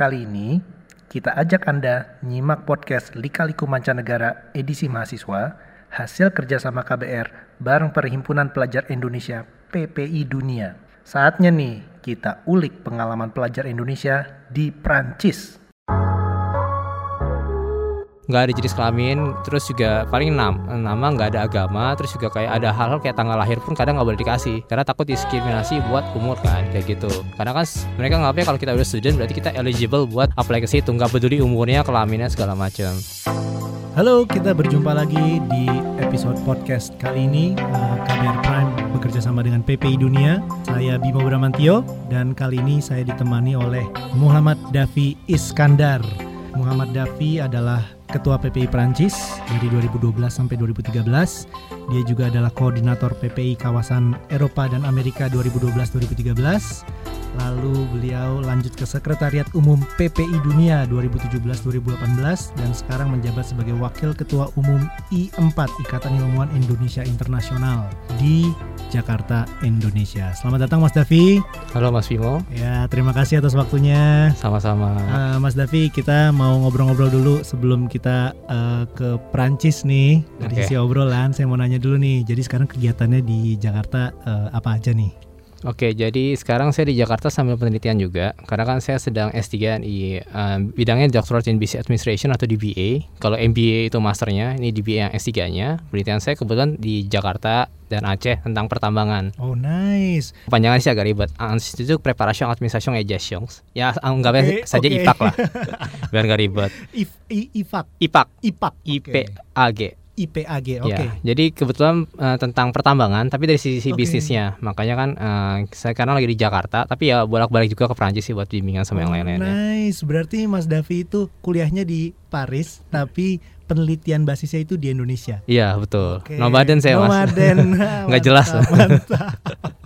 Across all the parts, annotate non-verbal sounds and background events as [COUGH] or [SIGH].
Kali ini kita ajak Anda nyimak podcast Lika-Liku Mancanegara edisi mahasiswa hasil kerjasama KBR bareng Perhimpunan Pelajar Indonesia PPI Dunia. Saatnya nih kita ulik pengalaman pelajar Indonesia di Prancis. Nggak ada jenis kelamin terus juga paling enam nama nggak ada agama terus juga kayak ada hal-hal kayak tanggal lahir pun kadang nggak boleh dikasih karena takut diskriminasi buat umur kan kayak gitu karena kan mereka nggak kalau kita udah student berarti kita eligible buat apply ke situ nggak peduli umurnya kelaminnya segala macam Halo, kita berjumpa lagi di episode podcast kali ini uh, KBR Prime bekerja sama dengan PPI Dunia. Saya Bimo Bramantio dan kali ini saya ditemani oleh Muhammad Davi Iskandar. Muhammad Davi adalah Ketua PPI Prancis dari 2012 sampai 2013. Dia juga adalah koordinator PPI kawasan Eropa dan Amerika 2012-2013. Lalu beliau lanjut ke Sekretariat Umum PPI Dunia 2017-2018 dan sekarang menjabat sebagai Wakil Ketua Umum I4 Ikatan Ilmuwan Indonesia Internasional di Jakarta, Indonesia. Selamat datang Mas Davi. Halo Mas Bimo. Ya, terima kasih atas waktunya. Sama-sama. Uh, Mas Davi, kita mau ngobrol-ngobrol dulu sebelum kita uh, ke Prancis nih. Dari okay. sisi obrolan, saya mau nanya dulu nih. Jadi sekarang kegiatannya di Jakarta uh, apa aja nih? Oke, jadi sekarang saya di Jakarta sambil penelitian juga, karena kan saya sedang S3 di uh, bidangnya Doctorate in Business Administration atau DBA. Kalau MBA itu masternya, ini DBA yang S3-nya. Penelitian saya kebetulan di Jakarta dan Aceh tentang pertambangan. Oh nice. Panjangan sih agak ribet. Institut Preparation Administration et Gestion. Ya anggapnya okay, saja okay. IPAK lah, [LAUGHS] biar nggak ribet. If, IPAK. IPAK. IPAK. IPAG. IPAG. Oke. Okay. Ya, jadi kebetulan uh, tentang pertambangan tapi dari sisi okay. bisnisnya. Makanya kan uh, saya karena lagi di Jakarta tapi ya bolak-balik juga ke Prancis sih buat bimbingan sama oh, yang lain-lainnya. Nice. Berarti Mas Davi itu kuliahnya di Paris tapi penelitian basisnya itu di Indonesia. Iya, betul. Okay. Nomaden saya, Mas. Nomaden. [LAUGHS] Nggak jelas. Mantap.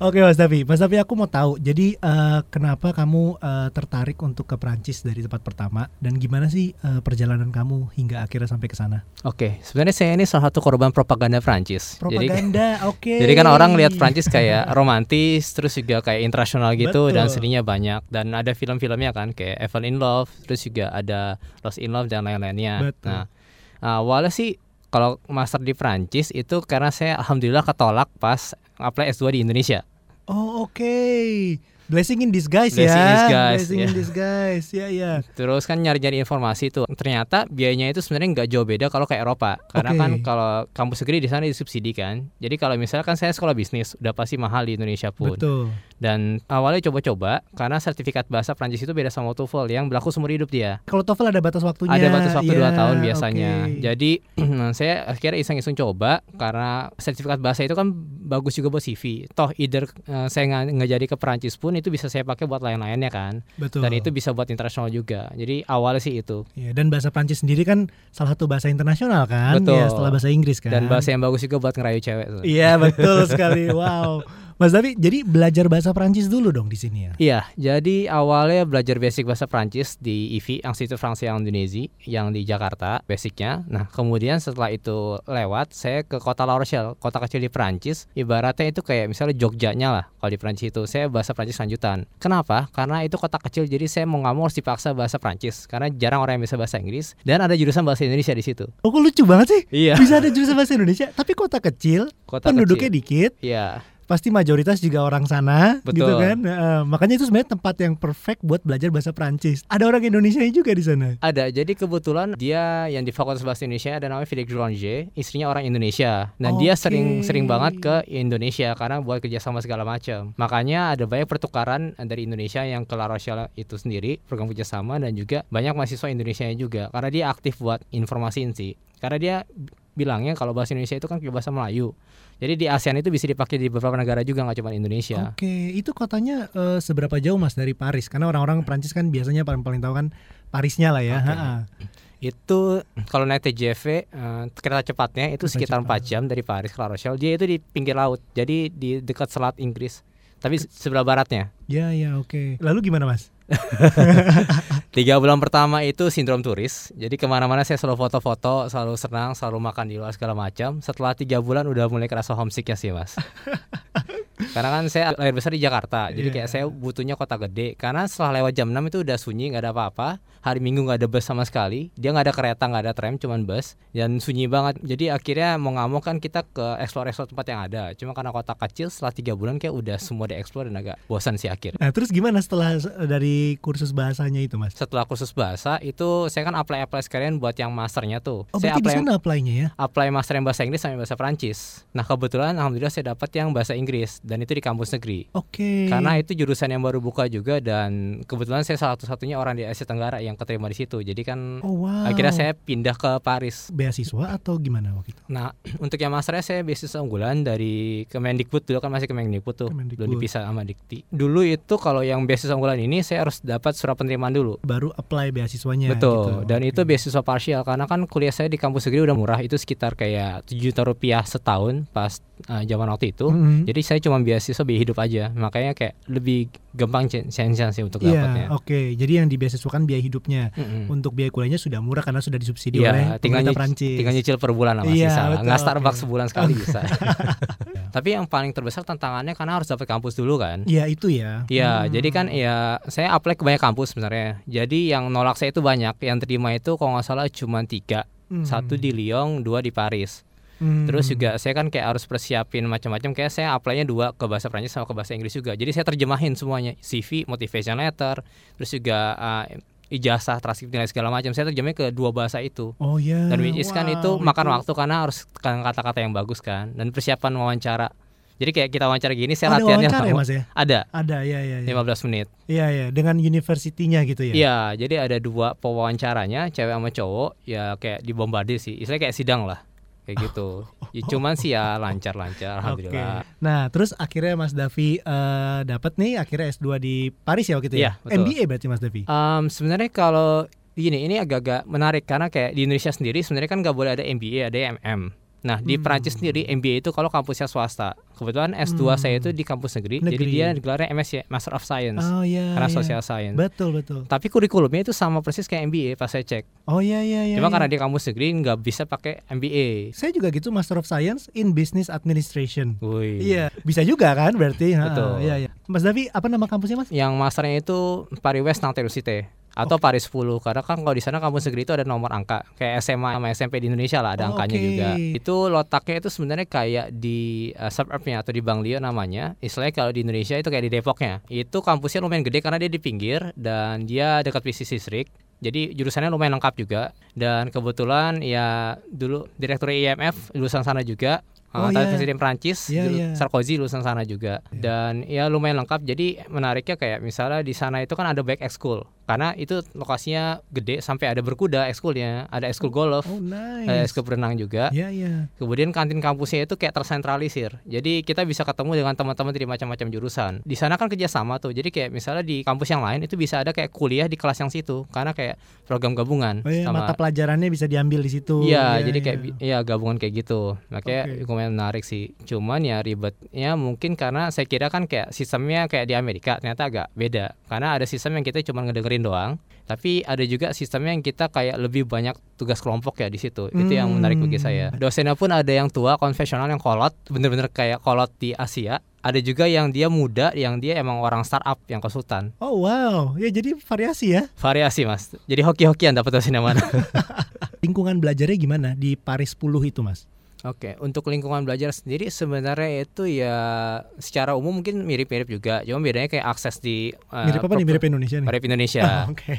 Oke Mas Davi, Mas Davi aku mau tahu. Jadi uh, kenapa kamu uh, tertarik untuk ke Prancis dari tempat pertama dan gimana sih uh, perjalanan kamu hingga akhirnya sampai ke sana? Oke, sebenarnya saya ini salah satu korban propaganda Prancis. Propaganda, [LAUGHS] oke. Okay. Jadi kan orang lihat Prancis kayak romantis, terus juga kayak internasional gitu Betul. dan seninya banyak dan ada film-filmnya kan kayak Evan in Love, terus juga ada Lost in Love dan lain-lainnya. Nah, awalnya sih kalau master di Prancis itu karena saya alhamdulillah ketolak pas apply S2 di Indonesia. Oh oke. Okay. Blessing in disguise Blessing ya. In disguise, Blessing ya. in disguise. Ya ya. Terus kan nyari-nyari informasi tuh. Ternyata biayanya itu sebenarnya nggak jauh beda kalau kayak Eropa. Karena okay. kan kalau kampus negeri di sana disubsidi kan. Jadi kalau misalnya kan saya sekolah bisnis udah pasti mahal di Indonesia pun. Betul. Dan awalnya coba-coba karena sertifikat bahasa Prancis itu beda sama TOEFL yang berlaku seumur hidup dia. Kalau TOEFL ada batas waktunya. Ada batas waktu ya, 2 tahun biasanya. Okay. Jadi [CLEARS THROAT] saya akhirnya iseng-iseng coba karena sertifikat bahasa itu kan bagus juga buat CV. Toh either uh, saya nggak jadi ke Prancis pun itu bisa saya pakai buat lain-lainnya kan. Betul. Dan itu bisa buat internasional juga. Jadi awalnya sih itu. Ya, dan bahasa Prancis sendiri kan salah satu bahasa internasional kan. Betul. Ya, setelah bahasa Inggris kan. Dan bahasa yang bagus juga buat ngerayu cewek. Iya betul sekali. [LAUGHS] Wow. Mas Davi, jadi belajar bahasa Prancis dulu dong di sini ya? Iya, jadi awalnya belajar basic bahasa Prancis di IFI, Institut Français Indonesia yang di Jakarta, basicnya. Nah, kemudian setelah itu lewat, saya ke kota La Rochelle, kota kecil di Prancis. Ibaratnya itu kayak misalnya Jogjanya lah, kalau di Prancis itu. Saya bahasa Prancis lanjutan. Kenapa? Karena itu kota kecil, jadi saya mau nggak mau harus dipaksa bahasa Prancis. Karena jarang orang yang bisa bahasa Inggris. Dan ada jurusan bahasa Indonesia di situ. Oh, kok lucu banget sih? Iya. Bisa ada jurusan bahasa Indonesia, tapi kota kecil, kota penduduknya kecil. dikit. Iya pasti mayoritas juga orang sana Betul. gitu kan? Uh, makanya itu sebenarnya tempat yang perfect buat belajar bahasa Prancis ada orang Indonesia juga di sana? Ada. Jadi kebetulan dia yang di Fakultas Bahasa Indonesia ada namanya Felix Joulanger. Istrinya orang Indonesia. Dan okay. dia sering sering banget ke Indonesia karena buat kerjasama segala macam. Makanya ada banyak pertukaran dari Indonesia yang ke La Rochelle itu sendiri program kerjasama dan juga banyak mahasiswa Indonesia juga. Karena dia aktif buat informasi sih. Karena dia bilangnya kalau bahasa Indonesia itu kan bahasa Melayu jadi di ASEAN itu bisa dipakai di beberapa negara juga nggak cuma Indonesia. Oke, itu kotanya uh, seberapa jauh mas dari Paris? Karena orang-orang Prancis kan biasanya paling paling tahu kan Parisnya lah ya. Okay. Itu kalau naik TGV uh, eh, kereta cepatnya itu kereta sekitar cepat. 4 jam dari Paris ke La Rochelle. Dia itu di pinggir laut, jadi di dekat selat Inggris. Tapi sebelah baratnya. Ya ya oke. Okay. Lalu gimana mas? [LAUGHS] Tiga bulan pertama itu sindrom turis. Jadi ke mana-mana saya selalu foto-foto, selalu senang, selalu makan di luar segala macam. Setelah tiga bulan udah mulai kerasa homesick ya sih mas. [LAUGHS] karena kan saya lahir besar di Jakarta jadi kayak Iya. saya butuhnya kota gede karena setelah lewat jam 6 itu udah sunyi nggak ada apa-apa hari minggu nggak ada bus sama sekali dia nggak ada kereta nggak ada tram cuman bus dan sunyi banget jadi akhirnya mau nggak mau kan kita ke explore explore tempat yang ada cuma karena kota kecil setelah tiga bulan kayak udah semua dieksplor dan agak bosan sih akhir Nah, terus gimana setelah dari kursus bahasanya itu, Mas? setelah kursus bahasa itu saya kan apply apply sekalian buat yang masternya tuh Oh, saya apply sana apply-nya ya? apply master yang bahasa Inggris sama bahasa Prancis. Nah kebetulan alhamdulillah saya dapat yang bahasa Inggris dan itu di kampus negeri. Oke. Karena itu jurusan yang baru buka juga dan kebetulan saya salah satu-satunya orang di Asia Tenggara yang keterima di situ. Jadi kan Oh, wow. akhirnya saya pindah ke Paris. beasiswa atau gimana waktu itu? Nah [CLEARS THROAT] untuk yang masternya saya beasiswa unggulan dari Kemendikbud dulu kan masih Kemendikbud tuh Kemendikbud. belum dipisah sama Dikti. Dulu itu kalau yang beasiswa unggulan ini saya harus dapat surat penerimaan dulu. Baru apply beasiswanya Betul. gitu. Dan Oke. itu beasiswa parsial karena kan kuliah saya di kampus negeri udah murah itu sekitar kayak 7 juta rupiah setahun pas uh, zaman waktu itu. Mhm. Jadi saya cuma beasiswa biaya hidup aja. Makanya kayak lebih gampang sih untuk Iya, dapatnya. oke. Jadi yang dibeasiswakan biaya hidupnya. Mm-mm. Untuk biaya kuliahnya sudah murah karena sudah disubsidi Iya, oleh tinggal, pemerintah Prancis. tinggal nyicil per bulan lah masih Iya, bisa. betul, Nggak Starbucks oke. sebulan sekali bisa. [LAUGHS] Tapi yang paling terbesar tantangannya karena harus dapat kampus dulu kan. Iya, itu ya. Iya, Hmm. jadi kan ya saya apply ke banyak kampus sebenarnya. Jadi yang nolak saya itu banyak. Yang terima itu kalau nggak salah cuma tiga. Hmm. Satu di Lyon, dua di Paris. Hmm. Terus juga saya kan kayak harus persiapin macam-macam. Kayak saya apply-nya dua ke bahasa Prancis sama ke bahasa Inggris juga. Jadi saya terjemahin semuanya, CV, motivation letter, terus juga uh, ijazah, transkrip nilai segala macam. Saya terjemahin ke dua bahasa itu. Oh ya. Dan which is kan wow, itu makan waktu karena harus kan kata-kata yang bagus kan dan persiapan wawancara. Jadi kayak kita wawancara gini saya Ada latihannya wawancara ya. Mas ya? Ada Ada ya ya ya. 15 menit. Iya ya, dengan universitinya gitu ya. Iya, jadi ada dua pewawancaranya, cewek sama cowok, ya kayak dibombardir sih. Istilahnya kayak sidang lah. Kayak gitu. Ya, cuman sih ya lancar-lancar alhamdulillah. Nah, terus akhirnya Mas Davi eh, dapat nih akhirnya S2 di Paris ya waktu itu ya. betul. MBA berarti Mas Davi. Em, sebenarnya kalau gini, ini agak-agak menarik karena kayak di Indonesia sendiri sebenarnya kan nggak boleh ada MBA, ada MM. Nah di Hmm. Perancis sendiri MBA itu kalau kampusnya swasta. Kebetulan S2 Hmm. saya itu di kampus negeri, jadi Negeri. dia gelarnya MS ya, Master of Science Oh iya. karena iya. Social Science. Betul betul. Tapi kurikulumnya itu sama persis kayak MBA pas saya cek. Oh iya iya iya. Cuma iya. karena di kampus negeri nggak bisa pakai MBA. saya juga gitu Master of Science in Business Administration. Wih. Iya, bisa juga kan berarti. Betul. Iya iya. Mas Davi, apa nama kampusnya Mas? Yang masternya itu Paris West Nanterre atau Paris 10 karena kan kalau di sana kampus negeri itu ada nomor angka kayak SMA sama SMP di Indonesia lah ada Oh, angkanya oke. juga itu letaknya itu sebenarnya kayak di uh, suburbnya atau di Banglio namanya istilahnya kalau di Indonesia itu kayak di Depoknya itu kampusnya lumayan gede karena dia di pinggir dan dia dekat PC Sisrik jadi jurusannya lumayan lengkap juga dan kebetulan ya dulu direktur IMF lulusan sana juga Oh, Uh, tadi iya. Presiden Prancis, dulu iya. Sarkozy lulusan sana juga. Iya. Dan ya lumayan lengkap. Jadi menariknya kayak misalnya di sana itu kan ada banyak ekskul. Karena itu lokasinya gede sampai ada berkuda ekskulnya, ada ekskul golf, Oh nice. ada ekskul berenang juga. Iya iya. Kemudian kantin kampusnya itu kayak tersentralisir. Jadi kita bisa ketemu dengan teman-teman dari macam-macam jurusan. Di sana kan kerjasama tuh. Jadi kayak misalnya di kampus yang lain itu bisa ada kayak kuliah di kelas yang situ. Karena kayak program gabungan. Oh iya, sama mata pelajarannya bisa diambil di situ. Iya, Iya, jadi iya. kayak ya gabungan kayak gitu. Makanya Oke. lumayan menarik sih. Cuman ya ribetnya mungkin karena saya kira kan kayak sistemnya kayak di Amerika ternyata agak beda. Karena ada sistem yang kita cuma ngedengerin doang, tapi ada juga sistemnya yang kita kayak lebih banyak tugas kelompok ya di situ. Itu yang menarik bagi Hmm. saya. Dosennya pun ada yang tua konvensional yang kolot, bener-bener kayak kolot di Asia. Ada juga yang dia muda, yang dia emang orang startup yang konsultan. Oh wow, ya jadi variasi ya. Variasi mas. Jadi hoki-hokian dapat dosen yang mana. [LAUGHS] Lingkungan belajarnya gimana di Paris 10 itu mas? Oke, untuk lingkungan belajar sendiri sebenarnya itu ya secara umum mungkin mirip-mirip juga. Cuma bedanya kayak akses di eh, Mirip apa nih? Mirip Indonesia nih? mirip Indonesia. Oh, Oke.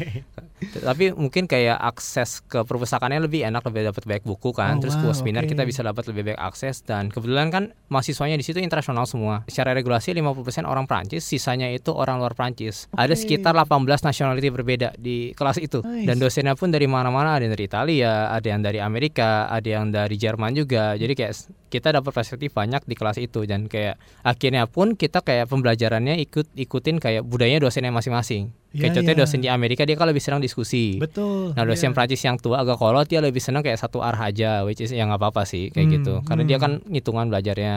Tapi mungkin kayak akses ke perpustakaannya lebih enak, lebih dapat banyak buku kan. Oh, Terus wow, ke seminar oke. kita bisa dapat lebih banyak akses dan kebetulan kan mahasiswanya di situ internasional semua. Secara regulasi 50% orang Prancis, sisanya itu orang luar Prancis. Ada Oke. sekitar 18 nationality berbeda di kelas itu. Nice. Dan dosennya pun dari mana-mana, ada yang dari Italia, ada yang dari Amerika, ada yang dari Jerman juga. Jadi kayak kita dapat perspektif banyak di kelas itu dan kayak akhirnya pun kita kayak pembelajarannya ikut ikutin kayak budayanya dosennya masing-masing. Iya, Kayak contohnya iya. dosen di Amerika dia kan lebih senang diskusi. Betul. Nah dosen iya. Prancis yang tua agak kolot dia lebih senang kayak satu arah aja, which is ya nggak apa-apa sih kayak Hmm, gitu. Karena dia hmm. kan ngitungan belajarnya.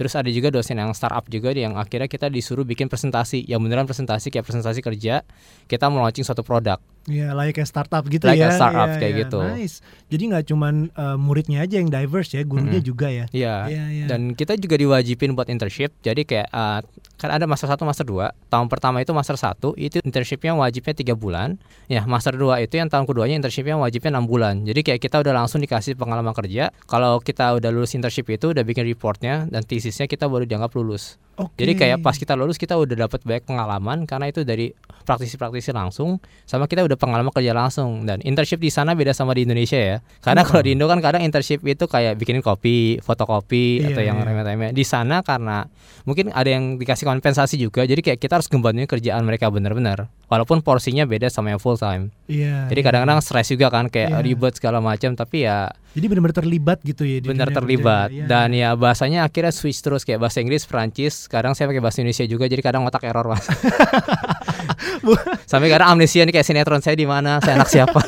Terus ada juga dosen yang startup juga yang akhirnya kita disuruh bikin presentasi, yang beneran presentasi kayak presentasi kerja. Kita mau launching suatu produk. Iya, like kayak startup gitu Like ya. a startup Iya, kayak iya. gitu. Nice. Jadi nggak cuman eh, muridnya aja yang diverse ya, gurunya Mm-mm. juga ya. Iya. Iya, iya. Dan kita juga diwajibin buat internship. Jadi kayak uh, kan ada master 1, master 2. Tahun pertama itu master 1, itu internshipnya wajibnya tiga bulan. Ya, master 2 itu yang tahun keduanya internshipnya wajibnya 6 bulan. Jadi kayak kita udah langsung dikasih pengalaman kerja. Kalau kita udah lulus internship itu udah bikin reportnya dan tesisnya kita baru dianggap lulus. Oke. Jadi kayak pas kita lulus kita udah dapat banyak pengalaman karena itu dari praktisi-praktisi langsung sama kita udah pengalaman kerja langsung dan internship di sana beda sama di Indonesia ya. Karena kalau di Indo kan kadang internship itu kayak bikinin kopi, fotokopi Iya, atau yang iya. remeh-temeh. Di sana karena mungkin ada yang dikasih kompensasi juga jadi kayak kita harus gembanin kerjaan mereka benar-benar. Walaupun porsinya beda sama yang full time. Iya. Jadi iya. kadang-kadang stres juga kan kayak Iya. ribet segala macam tapi ya Jadi benar-benar terlibat gitu ya. benar terlibat kerja. Iya. dan ya bahasanya akhirnya switch terus kayak bahasa Inggris, Perancis, kadang saya pakai bahasa Indonesia juga jadi kadang otak error mas. [LAUGHS] Sampai kadang amnesia nih kayak sinetron saya di mana, saya anak siapa. [LAUGHS]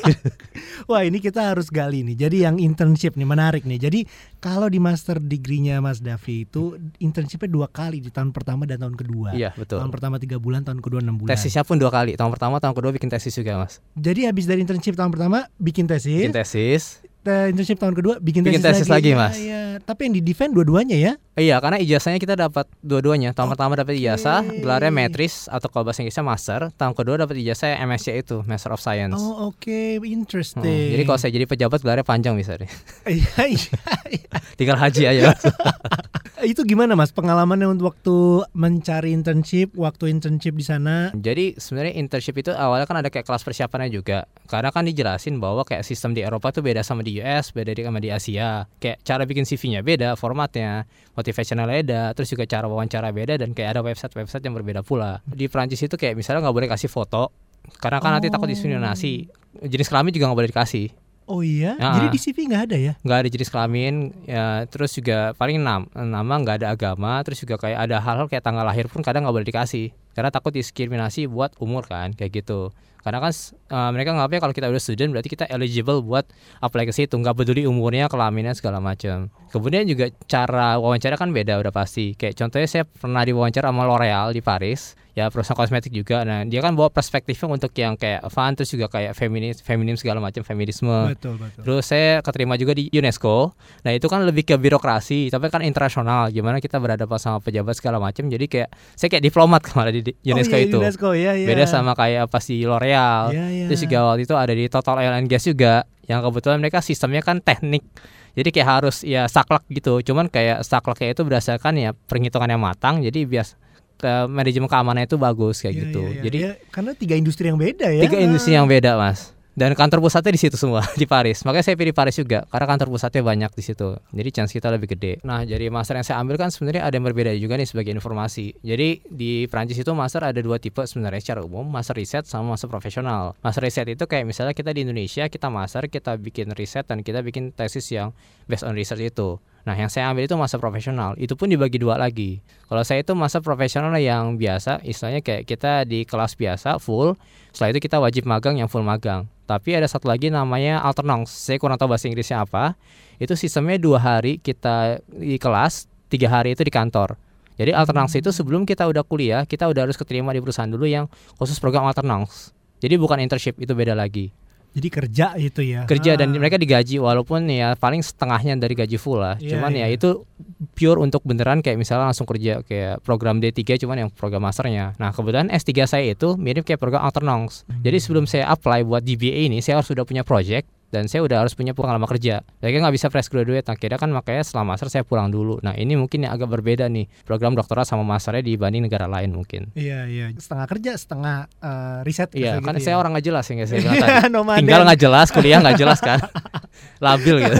Wah ini kita harus gali nih. Jadi yang internship nih menarik nih. Jadi kalau di master degree-nya Mas Davi itu internshipnya dua kali di tahun pertama dan tahun kedua. iya betul. Tahun pertama tiga bulan, tahun kedua enam bulan. Tesisnya pun dua kali, tahun pertama, tahun kedua bikin tesis juga mas. Jadi habis dari internship tahun pertama bikin tesis, Bikin tesis. Internship tahun kedua bikin, Bikin tesis, tesis lagi, Iya, Mas. iya. Tapi yang di defend dua-duanya ya. Iya, karena ijazahnya kita dapat dua-duanya. Tahun pertama dapat ijazah, gelarnya matris atau kalau bahasa Inggrisnya master. Tahun kedua dapat ijazah MSc itu, Master of Science. Oh oke, Hmm, interesting. Jadi kalau saya jadi pejabat gelarnya panjang bisa deh. Iya, iya, iya. [LAUGHS] Tinggal haji aja. [LAUGHS] Itu gimana Mas pengalamannya untuk waktu mencari internship, waktu internship di sana? Jadi sebenarnya internship itu awalnya kan ada kayak kelas persiapannya juga. Karena kan dijelasin bahwa kayak sistem di Eropa tuh beda sama di US, beda sama di Asia. Kayak cara bikin CV-nya beda, formatnya, motivational beda, terus juga cara wawancara beda dan kayak ada website-website yang berbeda pula. Di Prancis itu kayak misalnya nggak boleh kasih foto karena kan nanti takut diskriminasi. Jenis kelamin juga nggak boleh dikasih. Oh iya, Ah. jadi di CV nggak ada ya? nggak ada jenis kelamin ya terus juga paling nam, nama nggak ada agama terus juga kayak ada hal-hal kayak tanggal lahir pun kadang nggak boleh dikasih karena takut diskriminasi buat umur kan kayak gitu karena kan eh, mereka nganggapnya kalau kita udah student berarti kita eligible buat apply ke situ nggak peduli umurnya kelaminnya segala macam kemudian juga cara wawancara kan beda udah pasti kayak contohnya saya pernah diwawancara sama L'Oreal di Paris ya perusahaan kosmetik juga nah dia kan bawa perspektifnya untuk yang kayak fun terus juga kayak feminis feminim segala macam feminisme Betul betul. Terus saya keterima juga di UNESCO. Nah itu kan lebih ke birokrasi, tapi kan internasional. Gimana kita berhadapan sama pejabat segala macam. Jadi kayak saya kayak diplomat [LAUGHS] kemarin di di UNESCO oh, iya, itu. UNESCO ya, ya. Beda sama kayak pas di L'Oreal. Iya, iya. Terus juga waktu itu ada di Total Oil and Gas juga. Yang kebetulan mereka sistemnya kan teknik. Jadi kayak harus ya saklek gitu. Cuman kayak sakleknya itu berdasarkan ya perhitungan yang matang. Jadi bias ke manajemen keamanan itu bagus kayak Iya, gitu. iya, iya. Jadi Ya, karena tiga industri yang beda ya. tiga industri yang beda mas. Dan kantor pusatnya di situ semua [LAUGHS] di Paris. Makanya saya pilih Paris juga karena kantor pusatnya banyak di situ. Jadi chance kita lebih gede. Nah jadi master yang saya ambil kan sebenarnya ada yang berbeda juga nih sebagai informasi. Jadi di Prancis itu master ada dua tipe sebenarnya secara umum master riset sama master profesional. Master riset itu kayak misalnya kita di Indonesia kita master kita bikin riset dan kita bikin tesis yang based on research itu Nah, yang saya ambil itu masa profesional. Itu pun dibagi dua lagi. Kalau saya itu masa profesional yang biasa, istilahnya kayak kita di kelas biasa full. Setelah itu kita wajib magang yang full magang. Tapi ada satu lagi namanya alternance. Saya kurang tahu bahasa Inggrisnya apa. Itu sistemnya dua hari kita di kelas, tiga hari itu di kantor. Jadi alternance itu sebelum kita udah kuliah, kita udah harus keterima di perusahaan dulu yang khusus program alternance. Jadi bukan internship, itu beda lagi Jadi kerja itu ya. kerja dan Ah. mereka digaji walaupun ya paling setengahnya dari gaji full lah. Iya, cuman iya. ya itu pure untuk beneran kayak misalnya langsung kerja kayak program D3 cuman yang program masternya. Nah, kebetulan S3 saya itu mirip kayak program alternance. Hmm. Jadi sebelum saya apply buat DBA ini saya harus sudah punya project dan saya udah harus punya pengalaman kerja. Saya nggak bisa fresh graduate. Akhirnya kan makanya setelah master saya pulang dulu. Nah ini mungkin yang agak berbeda nih program doktorat sama masternya dibanding negara lain mungkin. Iya iya. Setengah kerja, setengah eh, riset. Iya, kayak kan gitu saya ya. orang nggak jelas ya nggak saya bilang tadi. Tinggal nggak jelas kuliah nggak jelas kan [LAUGHS] labil gitu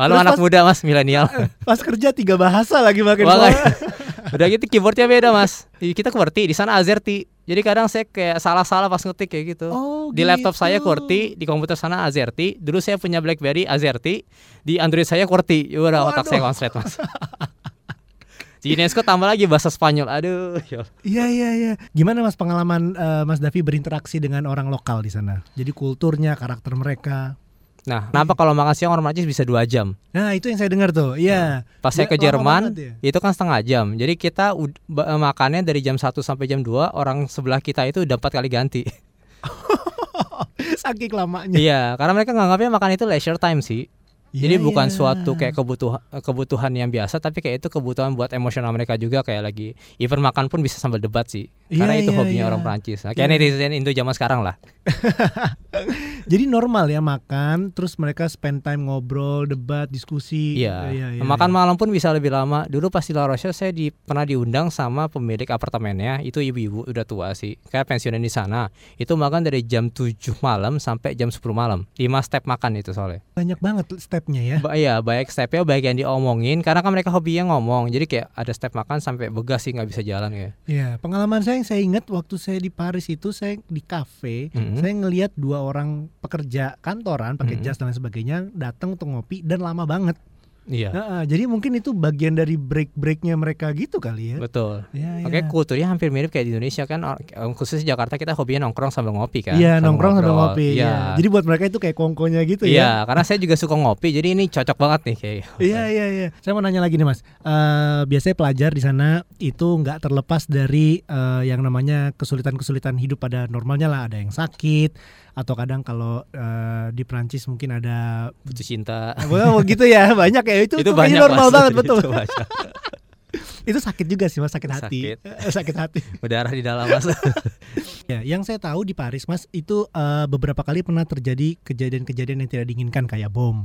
malu anak pas- muda mas milenial [LAUGHS] Pas kerja tiga bahasa lagi makin. Udah gitu keyboardnya beda mas kita QWERTY di sana AZERTY jadi kadang saya kayak salah-salah pas ngetik kayak gitu Oh, di laptop gitu. saya QWERTY di komputer sana AZERTY dulu saya punya BlackBerry AZERTY di Android saya QWERTY udah otak Waduh. saya konslet mas di UNESCO tambah lagi bahasa Spanyol aduh ya. Iya iya iya. Gimana Mas pengalaman eh, Mas Davi berinteraksi dengan orang lokal di sana? Jadi kulturnya, karakter mereka. Nah [LAUGHS] kenapa kalau makan siang orang Prancis bisa dua jam Nah, itu yang saya dengar tuh. Iya. Pas saya ke Jerman ya? itu kan setengah jam. Jadi kita makannya dari jam 1 sampai jam 2 orang sebelah kita itu udah empat kali ganti. [LAUGHS] Saking lamanya. Iya, karena mereka nganggapnya makan itu leisure time sih. Jadi Iya, bukan iya. suatu kayak kebutuhan kebutuhan yang biasa, tapi kayak itu kebutuhan buat emosional mereka juga kayak lagi even makan pun bisa sambil debat sih. Karena Iya, itu iya, hobinya iya. orang Prancis. Nah, kayak Iya. netizen Indo zaman sekarang lah. [LAUGHS] Jadi normal ya makan, terus mereka spend time ngobrol, debat, diskusi. Iya. iya, iya, makan iya. malam pun bisa lebih lama. Dulu pas di La Rochelle saya di, pernah diundang sama pemilik apartemennya. Itu ibu-ibu udah tua sih. Kayak pensiunan di sana. Itu makan dari jam 7 malam sampai jam 10 malam. 5 step makan itu soalnya. Banyak banget stepnya ya. Ba iya, baik stepnya baik yang diomongin karena kan mereka hobinya ngomong. Jadi kayak ada step makan sampai begas sih nggak bisa jalan kayak. Iya, pengalaman saya yang saya ingat waktu saya di Paris itu saya di kafe, Mhm. saya ngelihat dua orang pekerja kantoran pakai Mhm. jas dan lain sebagainya datang untuk ngopi dan lama banget. Iya. Nah, jadi mungkin itu bagian dari break-breaknya mereka gitu kali ya. Betul. Iya, Oke, iya. kulturnya hampir mirip kayak di Indonesia kan, or- khusus di Jakarta kita hobinya nongkrong sambil ngopi kan. Iya, nongkrong sambil ngopi. Iya. Iya. Jadi buat mereka itu kayak kongkonya gitu Iya, ya. karena saya juga suka ngopi, jadi ini cocok banget nih kayak. Iya iya iya. Saya mau nanya lagi nih mas. Eh, biasanya pelajar di sana itu nggak terlepas dari eh, yang namanya kesulitan-kesulitan hidup pada normalnya lah. Ada yang sakit atau kadang kalau eh, di Prancis mungkin ada Putus cinta. [LAUGHS] Wah, gitu ya banyak ya itu, itu banyak normal Mas. banget betul. Itu [LAUGHS] itu sakit juga sih mas sakit hati. Sakit. Eh, sakit hati. [LAUGHS] Berdarah di dalam mas. Ya, yang saya tahu di Paris mas itu eh, beberapa kali pernah terjadi kejadian-kejadian yang tidak diinginkan kayak bom.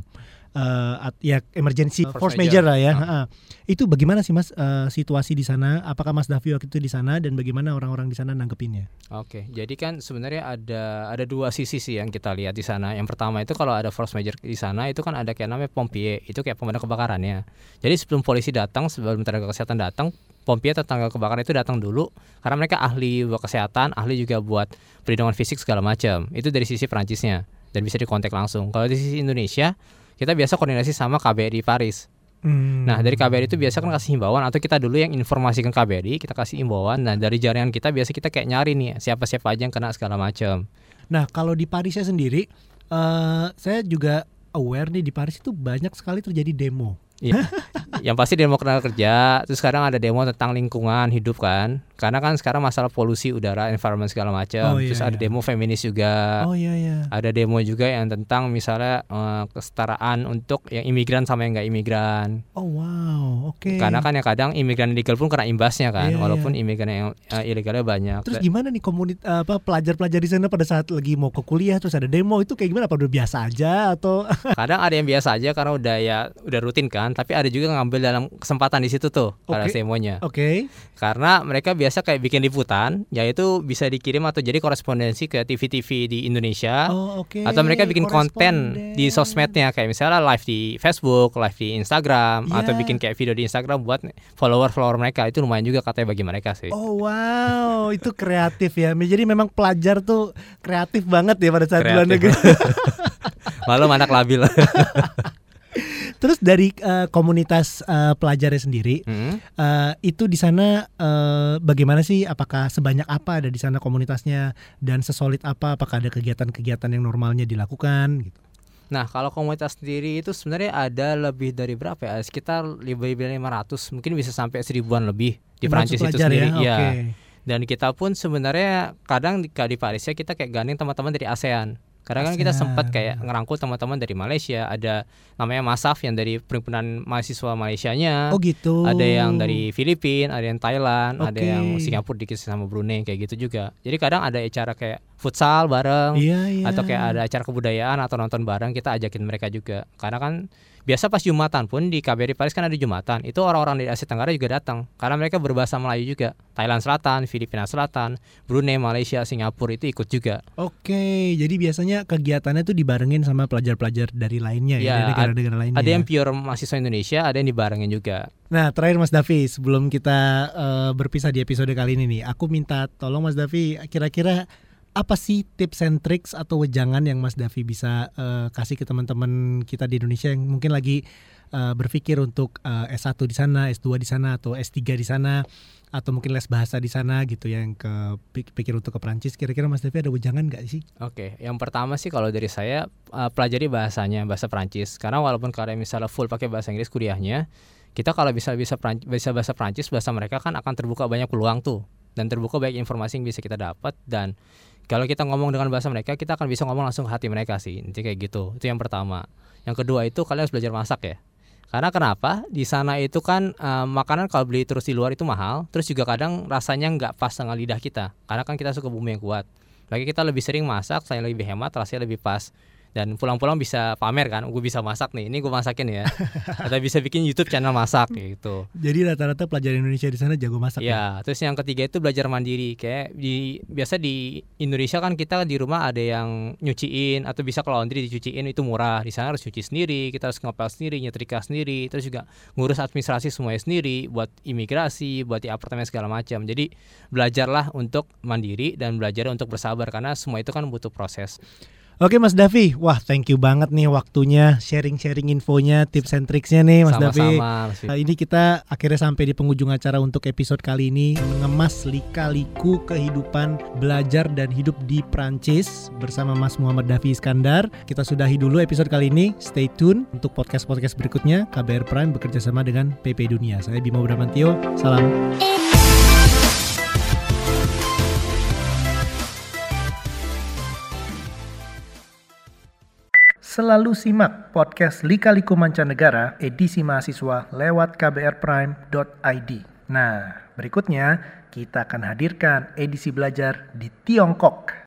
Eh, at- ya emergency Force force, major. major lah ya. Ha-ha. Itu bagaimana sih mas eh, situasi di sana? Apakah Mas Davi waktu itu di sana dan bagaimana orang-orang di sana nanggepinnya? Oke, jadi kan sebenarnya ada ada dua sisi sih yang kita lihat di sana. Yang pertama itu kalau ada force major di sana itu kan ada kayak namanya pompier, itu kayak pemadam kebakarannya. Jadi sebelum polisi datang, sebelum tenaga kesehatan datang, pompier atau tenaga kebakaran itu datang dulu karena mereka ahli buat kesehatan, ahli juga buat perlindungan fisik segala macam. Itu dari sisi Perancisnya dan bisa dikontak langsung. Kalau di sisi Indonesia, kita biasa koordinasi sama KBRI Paris. Nah dari KBRI itu biasa kan kasih himbauan atau kita dulu yang informasikan KBRI kita kasih himbauan. Nah dari jaringan kita biasa kita kayak nyari nih siapa-siapa aja yang kena segala macam. Nah kalau di Parisnya sendiri, eh saya juga aware nih di Paris itu banyak sekali terjadi demo. Iya. [LAUGHS] yang pasti demo kena kerja. Terus sekarang ada demo tentang lingkungan hidup kan. Karena kan sekarang masalah polusi udara, environment segala macam. Oh, iya, Terus ada iya. demo feminis juga. Oh iya iya. Ada demo juga yang tentang misalnya eh, kesetaraan untuk yang imigran sama yang nggak imigran. Oh wow, oke. Karena kan yang kadang imigran ilegal pun kena imbasnya kan, Iya, walaupun imigran yang eh, ilegalnya banyak. Terus gimana nih komunit apa pelajar-pelajar di sana pada saat lagi mau ke kuliah terus ada demo itu kayak gimana? Apa udah biasa aja atau [LAUGHS] Kadang ada yang biasa aja karena udah ya udah rutin kan, tapi ada juga ngambil dalam kesempatan di situ tuh pada Oke. demonya. Oke. Karena mereka biasa kayak bikin liputan, yaitu bisa dikirim atau jadi korespondensi ke TV-TV di Indonesia. Oh, oke. Atau mereka bikin konten di sosmednya kayak misalnya live di Facebook, live di Instagram, atau Iya. bikin kayak video di Instagram buat follower-follower mereka itu lumayan juga katanya bagi mereka sih. Oh wow, itu kreatif ya. Jadi memang pelajar tuh kreatif banget ya pada saat di luar Kreatif. negeri. [LAUGHS] Malu anak labil. [LAUGHS] Terus dari eh, komunitas eh, pelajarnya sendiri, Hmm. eh, itu di sana eh, bagaimana sih? Apakah sebanyak apa ada di sana komunitasnya dan sesolid apa? Apakah ada kegiatan-kegiatan yang normalnya dilakukan? Gitu. Nah, kalau komunitas sendiri itu sebenarnya ada lebih dari berapa ya? Sekitar lebih dari 500, mungkin bisa sampai seribuan lebih di 500 Prancis itu pelajar sendiri. ya. Oke. Dan kita pun sebenarnya kadang di, di Paris ya kita kayak gandeng teman-teman dari ASEAN. Karena kan kita sempat kayak ngerangkul teman-teman dari Malaysia, ada namanya Masaf yang dari perhimpunan mahasiswa Malaysianya. Oh gitu. Ada yang dari Filipina, ada yang Thailand, ada Oke. yang Singapura dikit sama Brunei kayak gitu juga. Jadi kadang ada acara kayak futsal bareng Iya iya. atau kayak ada acara kebudayaan atau nonton bareng kita ajakin mereka juga. Karena kan biasa pas Jumatan pun di KBRI Paris kan ada Jumatan. Itu orang-orang dari Asia Tenggara juga datang karena mereka berbahasa Melayu juga. Thailand Selatan, Filipina Selatan, Brunei, Malaysia, Singapura itu ikut juga. Oke, jadi biasanya kegiatannya tuh dibarengin sama pelajar-pelajar dari lainnya ya, Ya, dari negara-negara lainnya. Ada ya. yang pure mahasiswa Indonesia, ada yang dibarengin juga. Nah, terakhir Mas Davi, sebelum kita eh, berpisah di episode kali ini nih, aku minta tolong Mas Davi, kira-kira apa sih tips and tricks atau wejangan yang Mas Davi bisa eh, kasih ke teman-teman kita di Indonesia yang mungkin lagi eh, berpikir untuk eh, S1 di sana, S2 di sana atau S3 di sana atau mungkin les bahasa di sana gitu ya, yang ke pik- pikir untuk ke Prancis. Kira-kira Mas Davi ada wejangan nggak sih? Oke, yang pertama sih kalau dari saya uh, pelajari bahasanya bahasa Prancis. Karena walaupun kalian misalnya full pakai bahasa Inggris kuliahnya, kita kalau bisa bisa Prancis, bisa bahasa Prancis, bahasa mereka kan akan terbuka banyak peluang tuh dan terbuka banyak informasi yang bisa kita dapat dan Kalau kita ngomong dengan bahasa mereka, kita akan bisa ngomong langsung ke hati mereka sih. Nanti kayak gitu. Itu yang pertama. Yang kedua itu kalian harus belajar masak ya. Karena kenapa? Di sana itu kan uh, makanan kalau beli terus di luar itu mahal, terus juga kadang rasanya nggak pas dengan lidah kita. Karena kan kita suka bumbu yang kuat. Lagi kita lebih sering masak, saya lebih hemat, rasanya lebih pas dan pulang-pulang bisa pamer kan gue bisa masak nih ini gue masakin ya. [LAUGHS] Atau bisa bikin YouTube channel masak gitu. Jadi rata-rata pelajar Indonesia di sana jago masak ya, ya? terus yang ketiga itu belajar mandiri. Kayak di biasa di Indonesia kan kita di rumah ada yang nyuciin atau bisa ke laundry dicuciin itu murah. Di sana harus cuci sendiri kita harus ngepel sendiri nyetrika sendiri terus juga ngurus administrasi semuanya sendiri buat imigrasi buat di apartemen segala macam. Jadi belajarlah untuk mandiri dan belajar untuk bersabar karena semua itu kan butuh proses Oke Mas Davi, wah thank you banget nih waktunya sharing-sharing infonya, tips and tricksnya nih Mas Sama-sama, Davi. Mas nah, ini kita akhirnya sampai di penghujung acara untuk episode kali ini mengemas lika-liku kehidupan belajar dan hidup di Prancis bersama Mas Muhammad Davi Iskandar. Kita sudahi dulu episode kali ini. Stay tune untuk podcast-podcast berikutnya. KBR Prime bekerja sama dengan PP Dunia. Saya Bimo Bramantio. Salam. Selalu simak podcast Lika-Liku Mancanegara edisi mahasiswa lewat kbrprime.id. Nah, berikutnya kita akan hadirkan edisi belajar di Tiongkok.